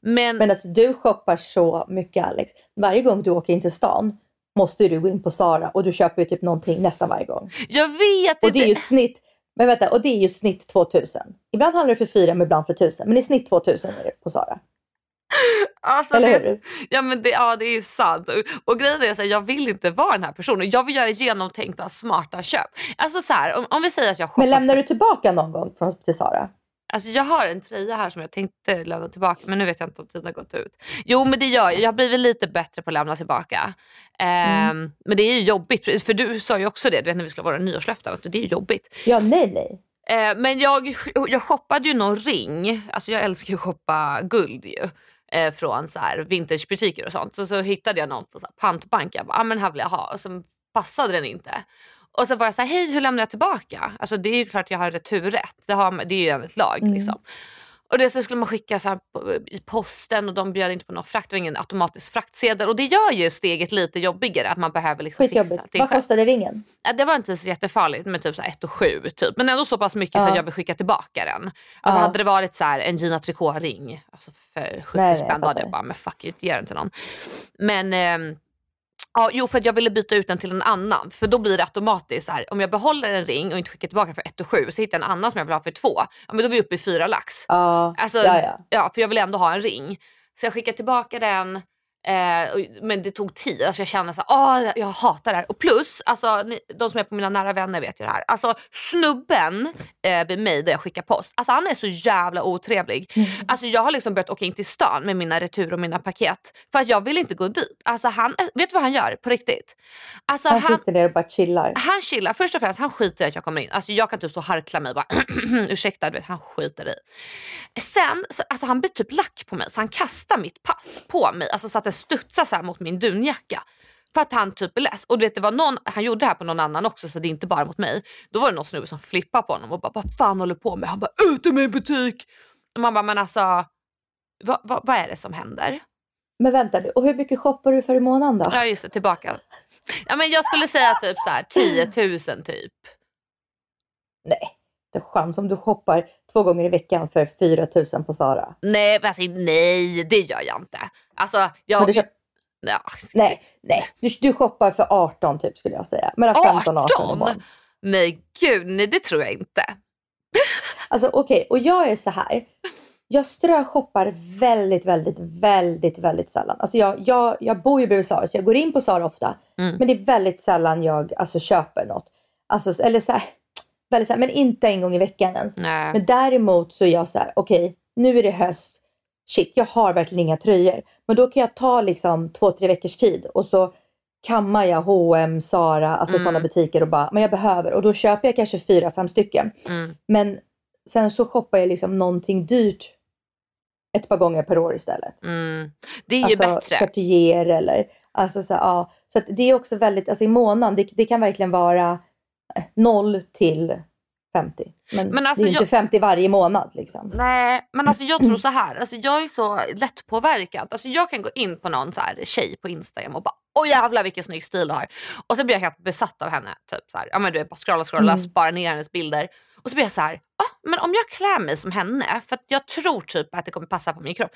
Men, Men alltså du shoppar så mycket Alex. Varje gång du åker in till stan måste du gå in på Zara och du köper ju typ någonting nästan varje gång. jag vet Och det är ju snitt, men vänta, och det är ju snitt 2000. Ibland handlar det för 4 men ibland för 1000. Men i snitt 2000 är det på Zara. Alltså, Eller det är, hur? ja, men det, ja det är sant. Och, och grejen är att jag vill inte vara den här personen. Jag vill göra genomtänkta smarta köp. Alltså så här, om, om vi säger att jag shoppar Men lämnar du tillbaka någon gång från, till Zara? Alltså jag har en tröja här som jag tänkte lämna tillbaka men nu vet jag inte om tiden har gått ut. Jo men det gör jag. Jag har blivit lite bättre på att lämna tillbaka. Ehm, Mm. Men det är ju jobbigt. För du sa ju också det du vet, när vi skulle vara nyårslöften att det är ju jobbigt. Ja, nej, nej. Eh, men jag, jag shoppade ju någon ring. Alltså jag älskar ju att shoppa guld ju. Eh, från så här vintagebutiker och sånt. Så, så hittade jag någon på så här pantbank. Jag bara, ah, men här vill jag ha. Och så passade den inte. Och så var jag så här, hej hur lämnar jag tillbaka? Alltså det är ju klart jag har returrätt. Det, har, det är ju enligt lag. Mm. Liksom. Och det så skulle man skicka så här i posten och de bjöd inte på någon frakt. Det var ingen automatisk fraktsedel. Och det gör ju steget lite jobbigare att man behöver liksom fixa Vad kostade ringen? Ja, det var inte så jättefarligt med typ 1 och 7 typ. Men ändå så pass mycket så Ja. att jag vill skicka tillbaka den. Alltså Ja. hade det varit så här en Gina Tricot ring alltså för 70 Nej, nej, jag spänn då hade jag bara men fuck it, ge den till någon. Men ehm, ja, jo för att jag ville byta ut den till en annan. För då blir det automatiskt så här om jag behåller en ring och inte skickar tillbaka för 1 och 7 så hittar jag en annan som jag vill ha för 2. Ja men då är vi uppe i 4 lax. Ja, Alltså, ja, ja. ja, för jag vill ändå ha en ring. Så jag skickade tillbaka den. Eh, och- men det tog tid. Alltså jag kände så här, "Åh, jag hatar det här. Och plus, alltså, ni, de som är på mina nära vänner vet ju det här. Alltså snubben eh, vid mig där jag skickar post, alltså han är så jävla otrevlig. Mm. Alltså jag har liksom börjat åka in till stan med mina retur och mina paket. För att jag vill inte gå dit. Alltså han, vet du vad han gör på riktigt? Alltså Han han, sitter ner och bara chillar. han chillar. Först och främst, han skiter i att jag kommer in. Alltså jag kan typ så harkla mig och bara ursäkta, vet, han skiter i. Sen, så, alltså han blir typ lack på mig så han kastar mitt pass på mig. Alltså så att det studsar så mot min dunjacka. För att han typ är less. Och du vet, det var någon, han gjorde det här på någon annan också så det är inte bara mot mig. Då var det någon snubbe som flippade på honom och bara vad fan håller du på med? Han bara ut ur min butik! Och man bara men alltså vad, vad, vad är det som händer? Men vänta nu, och hur mycket shoppar du för i månaden då? Ja just det, tillbaka. Ja, men jag skulle säga typ så här 10 000 typ. Nej, det är chans om du shoppar två gånger i veckan för 4000 på Zara. Nej, alltså, nej det gör jag inte. Alltså, jag... du köp- ja. Nej, nej. Du, du shoppar för 18 typ skulle jag säga. Mellan 15 och 18 i 18? månaden. Nej gud, nej det tror jag inte. Alltså okej, och jag är så här. Jag ströshoppar väldigt, väldigt, väldigt, väldigt sällan. Alltså jag, jag, jag bor ju bredvid Zara så jag går in på Zara ofta. Mm. Men det är väldigt sällan jag alltså, köper något. Alltså, eller så här, väldigt sällan, men inte en gång i veckan ens. Nej. Men däremot så är jag så här, okej, nu är det höst. Shit, jag har verkligen inga tröjor. Men då kan jag ta liksom två, tre veckors tid och så kammar jag H&M, Zara, alltså Mm. sådana butiker och bara, men jag behöver. Och då köper jag kanske fyra, fem stycken. Mm. Men sen så shoppar jag liksom någonting dyrt ett par gånger per år istället. Mm. Det är ju Alltså bättre. Cartier eller alltså så, ja. Så det är också väldigt, alltså i månaden, det, det kan verkligen vara 0 till 50. Men, Men alltså det är ju jag- inte 50 varje månad liksom. Nej, men alltså jag tror så här. Alltså jag är så lättpåverkad. Alltså jag kan gå in på någon så här tjej på Instagram och bara åh jävlar vilken snygg stil du har. Och så blir jag helt besatt av henne. Typ så här, ja men du vet bara scrolla scrolla, Mm. spara ner hennes bilder. Och så blir jag så här, ah, men om jag klär mig som henne för att jag tror typ att det kommer passa på min kropp.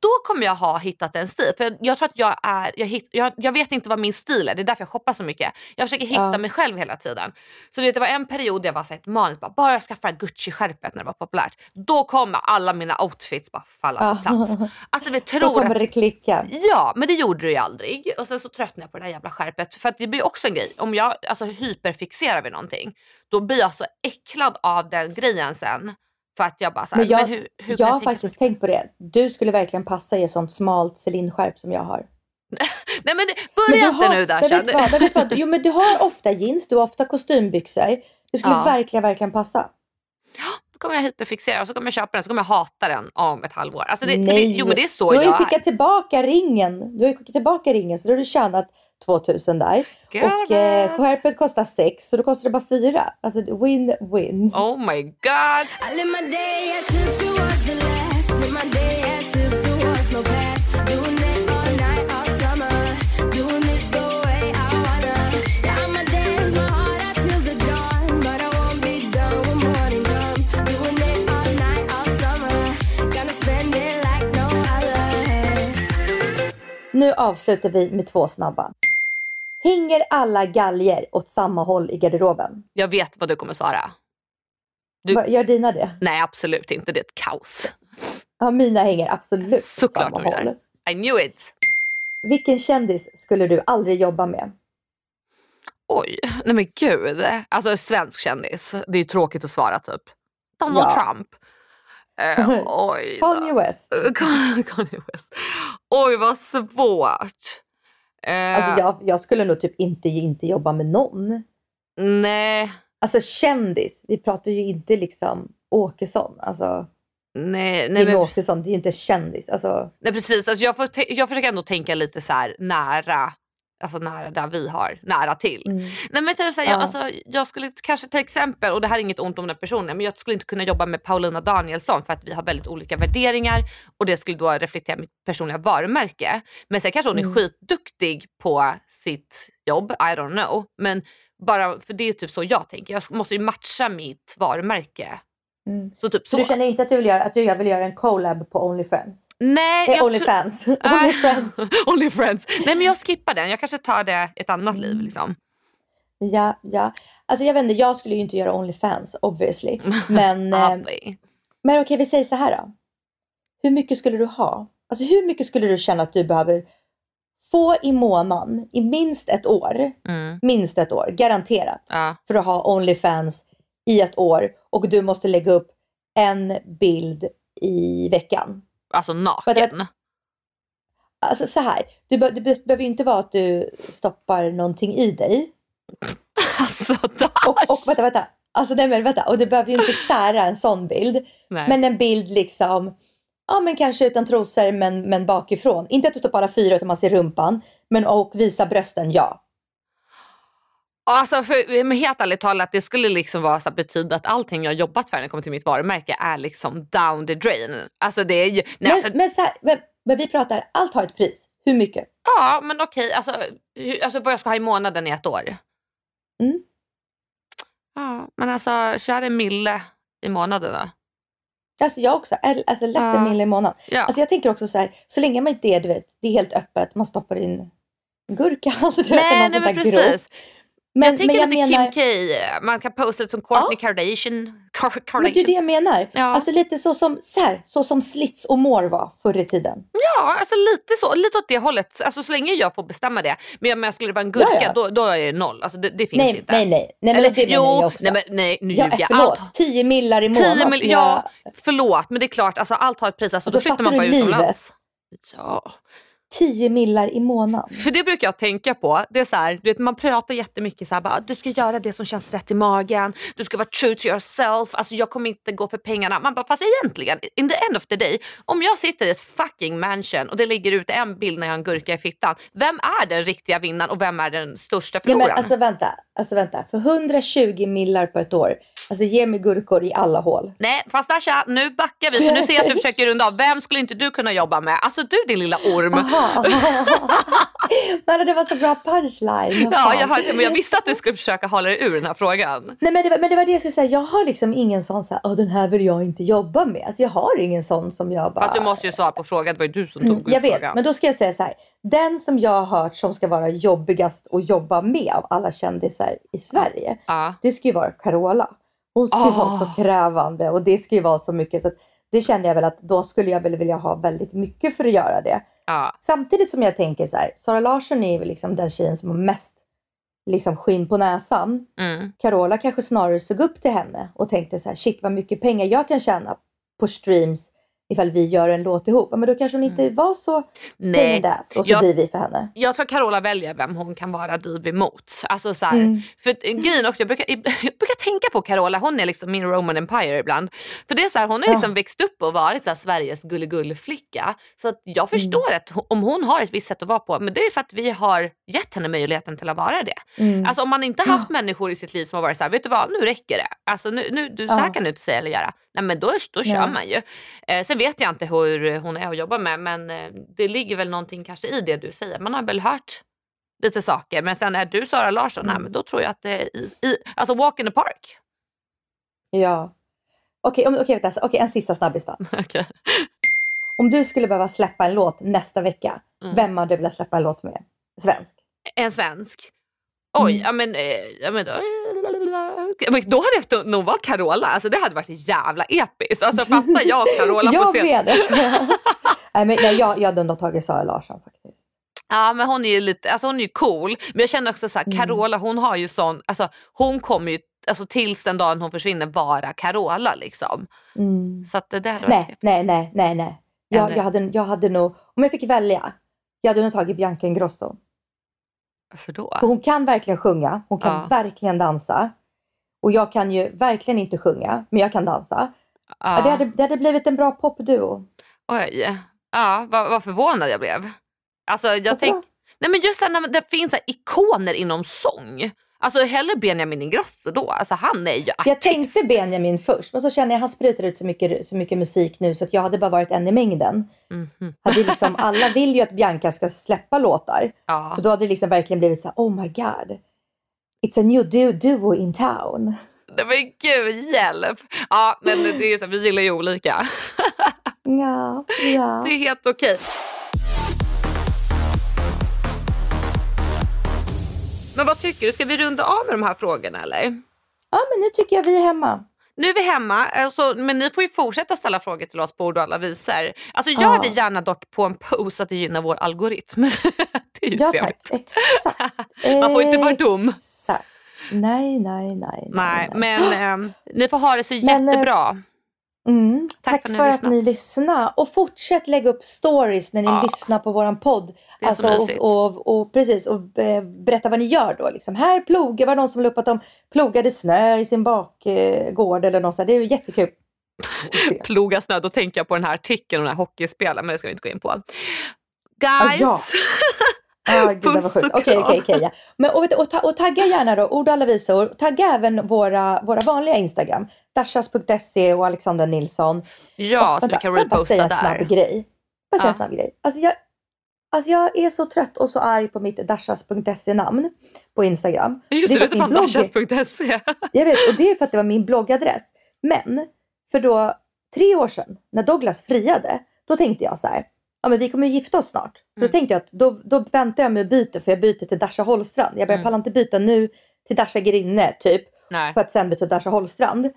Då kommer jag ha hittat en stil. För jag tror att jag är, jag, hitt, jag, jag vet inte vad min stil är. Det är därför jag shoppar så mycket. Jag försöker hitta Ja. mig själv hela tiden. Så vet, det var en period där jag var så ett maniskt, bara, bara jag skaffar Gucci-skärpet när det var populärt. Då kommer alla mina outfits bara falla på plats. Alltså vi Då tror kommer att det klicka. Ja, men det gjorde det ju aldrig. Och sen så tröttnade jag på det där jävla skärpet. För det blir också en grej. Om jag alltså, hyperfixerar vid någonting, då blir jag så äcklad av den grejen sen. För att jag bara såhär, Men jag, men hur, hur jag har jag faktiskt tänkt på det. Du skulle verkligen passa i ett sånt smalt Celine-skärp som jag har. Nej men Men börja du inte har, nu men Dasha. vet du vad, men vet du vad? Jo men du har ofta jeans, du har ofta kostymbyxor. Det skulle Ja. verkligen, verkligen passa. Då kommer jag hyperfixera och så kommer jag köpa den så kommer jag hata den om ett halvår. Alltså det, för det, Nej, jo men det är så du har ju jag skickat är. tillbaka ringen. Du har ju skickat tillbaka ringen så då har du tjänat 2000 där. Girl och eh, skärpet kostar 6 så då kostar det bara 4. Alltså win-win. Oh my god! Nu avslutar vi med två snabba. Hänger alla galger åt samma håll i garderoben? Jag vet vad du kommer svara. Du- Va- Gör dina det? Nej absolut inte, det är ett kaos. Ja, mina hänger absolut åt Såklart samma de gör. håll. I knew it. Vilken kändis skulle du aldrig jobba med? Oj, nej men gud. Alltså svensk kändis, det är ju tråkigt att svara typ. Donald Ja. Trump. Eh, oj. Kanye West. Kanye West. Oj vad svårt. Eh, Alltså jag, jag skulle nog typ inte, inte jobba med någon. Nej, Alltså kändis, vi pratar ju inte liksom Åkesson. Alltså nej, nej, Jimmie men, Åkesson, det är ju inte kändis. Alltså, nej precis. Alltså, jag, får jag försöker ändå tänka lite så nära. Alltså nära där vi har, nära till. mm. Nej men typ så här, jag, Ja. alltså, jag skulle kanske till exempel, och det här är inget ont om den personen, men jag skulle inte kunna jobba med Paulina Danielsson för att vi har väldigt olika värderingar och det skulle då reflektera mitt personliga varumärke. Men sen kanske hon är Mm. skitduktig på sitt jobb, I don't know. Men bara, för det är typ så jag tänker, jag måste ju matcha mitt varumärke. Mm. Så typ Så så. du känner inte att du vill göra, att du vill göra en collab på Onlyfans? Nej, Eh, jag Onlyfans. Nej. Onlyfans. Onlyfriends. Nej men jag skippar den, jag kanske tar det ett annat liv Mm. liksom. Ja, ja. Alltså jag vet inte, jag skulle ju inte göra Onlyfans obviously. Men, eh, men okej, vi säger så här då. Hur mycket skulle du ha? Alltså hur mycket skulle du känna att du behöver få i månaden i minst ett år? Mm. Minst ett år, garanterat. Ja. För att ha Onlyfans i ett år och du måste lägga upp en bild i veckan. Alltså naken. Alltså så här, du be- det be- behöver ju inte vara att du stoppar någonting i dig. Alltså Dash. Och, och vänta, vänta. Alltså nej men vänta. Och du behöver ju inte sära en sån bild. Nej. Men en bild liksom, ja men kanske utan trosor men, men bakifrån. Inte att du stoppar alla fyra utan man ser rumpan. Men och visa brösten, ja. Alltså för, men helt ärligt talat, det skulle liksom vara så betyda att allting jag jobbat för när det kommer till mitt varumärke är liksom down the drain. Alltså det är ju, nej, Men, alltså, men, här, men, men vi pratar, allt har ett pris. Hur mycket? ja men okej, alltså, alltså vad jag ska ha i månaden i ett år. Mm. Ja, men alltså kör en mille i månaden då. Alltså jag också, alltså lätt en mille i månaden. Ja. Alltså jag tänker också så här, så länge man inte är, du vet, det är helt öppet, man stoppar in gurka. Alltså, nej, nej men precis. grovt. Men, jag tänker men jag lite menar, Kim K, man kan posta lite som Kourtney Kardashian. Kar- men det är det Kardashian. jag menar. Ja. Alltså lite så som, så här, så som Slits och Mår var förr i tiden. Ja, alltså lite så. Lite åt det hållet. Alltså så länge jag får bestämma det. Men jag menar, skulle det vara en gurka Ja, ja. Då, då är det noll. Alltså det, det finns Nej, inte. nej, nej. nej men Eller, det menar jo, jag också. nej men nej nu ja, ljuger jag. förlåt, Allt, 10 millar i månaden. 10 mil, skulle ja, jag- förlåt men det är klart, alltså, allt har ett pris. Alltså, Alltså, då flyttar man bara livet? utomlands. Ja. 10 millar i månaden. För det brukar jag tänka på. Det är så här, du vet, man pratar jättemycket så här, bara, du ska göra det som känns rätt i magen. Du ska vara true to yourself. Alltså, jag kommer inte gå för pengarna. Man bara, fast egentligen, in the end of the day, om jag sitter i ett fucking mansion och det ligger ut en bild när jag har en gurka i fittan. Vem är den riktiga vinnaren och vem är den största Ja, förloraren? men alltså vänta, alltså vänta. För 120 millar på ett år, alltså ge mig gurkor i alla hål. Nej fast Dasha, nu backar vi för nu ser jag att du försöker runda av. Vem skulle inte du kunna jobba med? Alltså du din lilla orm. Aha. Men det var så bra punchline. Ja, jag hörde men jag visste att du skulle försöka hålla dig ur den här frågan. Nej men det, var, men det var det jag skulle säga. Jag har liksom ingen sån så här, "Åh, den här vill jag inte jobba med. Alltså jag har ingen sån som jag bara... Fast du måste ju svara på frågan, det var ju du som tog Mm, jag vet, frågan. men då ska jag säga så här. Den som jag har hört som ska vara jobbigast att jobba med av alla kändisar i Sverige. Ja. Det ska ju vara Carola. Hon ska ju Ah. vara så krävande och det ska ju vara så mycket. Så det kände jag väl att då skulle jag väl vilja ha väldigt mycket för att göra det. Ja. Samtidigt som jag tänker så här. Sara Larsson är ju liksom den tjejen som har mest liksom skinn på näsan. Mm. Carola kanske snarare såg upp till henne och tänkte så här, shit vad mycket pengar jag kan tjäna på streams ifall vi gör en låt ihop. Ja, Men då kanske hon inte var så Mm. Nej, ass och så jag- divig för henne. Jag tror Carola väljer vem hon kan vara divig mot. Alltså så här, Mm. för eh, grejen också, jag brukar, jag brukar tänka på Carola, hon är liksom min Roman Empire ibland. För det är så här, hon har Ja. liksom växt upp och varit så här Sveriges gulligullflicka. Så att jag förstår att ho- om hon har ett visst sätt att vara på, men det är för att vi har gett henne möjligheten till att vara det. Mm. Alltså om man inte haft människor i sitt liv som har varit så här, vet du vad, nu räcker det. Alltså nu, nu, du, så här Ja. kan du inte säga eller göra. Nej men då, då kör Nej. man ju. Eh, sen vet jag inte hur hon är att jobba med men eh, det ligger väl någonting kanske i det du säger. Man har väl hört lite saker men sen är du Sara Larsson, Mm. nej, men då tror jag att det är i, i, alltså walk in the park. Ja. Okej, om- okej, vänta, okej, en sista snabbis då. Okej. Om du skulle behöva släppa en låt nästa vecka, Mm. vem hade du velat släppa en låt med? Svensk? En svensk. Oj, Mm. ja men, eh, ja, men då, Ja, men då hade jag nog valt Carola. Alltså det hade varit jävla episkt. Alltså fatta jag och Carola på jag scen. med! jag skojar. nej, men, nej, jag, jag hade nog tagit Sara Larsson faktiskt. Ja men hon är ju lite, alltså hon är ju cool. Men jag känner också så här, Mm. Carola hon har ju sån, alltså hon kommer ju alltså tills den dagen hon försvinner vara Carola liksom. Mm. Så att det där Nej, nej, nej, nej, nej. Jag, jag, hade, jag hade nog, om jag fick välja, jag hade nog tagit Bianca Ingrosso. Varför då? För hon kan verkligen sjunga, hon kan Ja. verkligen dansa. Och jag kan ju verkligen inte sjunga, men jag kan dansa. Ja. Det, hade, det hade blivit en bra popduo. Oj. Ja, vad, vad förvånad jag blev. Alltså jag tänk, nej men just när det finns så ikoner inom sång. Alltså hellre Benjamin Ingrosso då. Alltså han är ju artist. Jag tänkte Benjamin först, men så känner jag han sprutar ut så mycket, så mycket musik nu så att jag hade bara varit en i mängden. Mhm. Hade liksom, alla vill ju att Bianca ska släppa låtar. Ja. Så då hade det liksom verkligen blivit så här, oh my god. It's a new du duo in town. Nej men gud hjälp. Ja men det är så, vi gillar ju olika. Ja, ja. Det är helt okej. Men vad tycker du? Ska vi runda av med de här frågorna eller? Ja, men nu tycker jag vi är hemma. Nu är vi hemma, alltså, men ni får ju fortsätta ställa frågor till oss på Ord och alla visor. Alltså gör Ja. det gärna dock på en post så att det gynnar vår algoritm. det är ju Ja trevligt. tack, exakt. Man får inte vara dum. Exakt. Nej, nej, nej. Nej, men ehm, ni får ha det så Men, eh, jättebra. Mm. Tack Tack, för att ni för, har att lyssnat. ni lyssnar. Och fortsätt lägga upp stories när ni Ja. lyssnar på våran podd. Det är så Alltså, mysigt. och, och, och precis, och eh, berätta vad ni gör då. Liksom. Här plogar, var någon som la upp att de plogade snö i sin bakgård eller något sånt. Det är ju jättekul. Ploga snö, då tänker jag på den här artikeln om den här hockeyspelaren men det ska vi inte gå in på. Ah, Guys! ja. Ah, gud, det var Puss och kram. okej, okej. ja. Men och, och, och tagga gärna då, ord och alla visor. Tagga även våra, våra vanliga Instagram. Dashas.se och Alexandra Nilsson. Ja, Och så vi kan får jag bara säga reposta en snabb där. grej? Bara säga Ja. en snabb grej. Alltså jag, alltså jag är så trött och så arg på mitt dashas.se namn på Instagram. Just det, är du fan dashas.se. Jag vet, och det är för att det var min bloggadress. Men för då tre år sedan när Douglas friade, då tänkte jag så här. Ja men vi kommer ju gifta oss snart. Mm. då tänkte jag att då, då väntar jag med att byta för jag byter till Dasha Holstrand. Jag börjar Mm. pallar inte byta nu till Dasha Grinne typ. Nej. För att sen byta till Dasha Holstrand.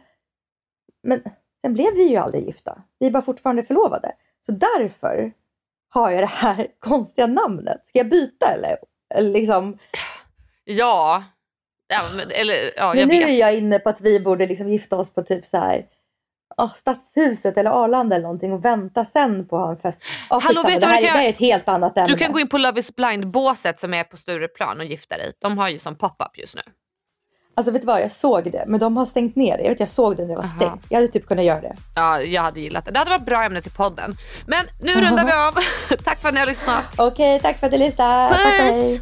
Men sen blev vi ju aldrig gifta. Vi är bara fortfarande förlovade. Så därför har jag det här konstiga namnet. Ska jag byta eller? liksom, Ja. ja men, eller ja, men nu vet. är jag inne på att vi borde liksom gifta oss på typ så här oh, Stadshuset eller Arlanda eller någonting och vänta sen på att ha en fest. Oh, Hallå, vet du det, här, du det här är ett helt annat ämne. Du kan gå in på Love is blind-båset som är på Stureplan och gifta dig. De har ju som pop-up just nu. Alltså vet du vad, jag såg det men de har stängt ner det. Jag vet jag såg det när det var Aha. stängt. Jag hade typ kunnat göra det. Ja, jag hade gillat det. Det hade varit bra ämne till podden. Men nu rundar vi av. Tack för att ni har lyssnat. Okej, tack för att du lyssnade. Tack och hej.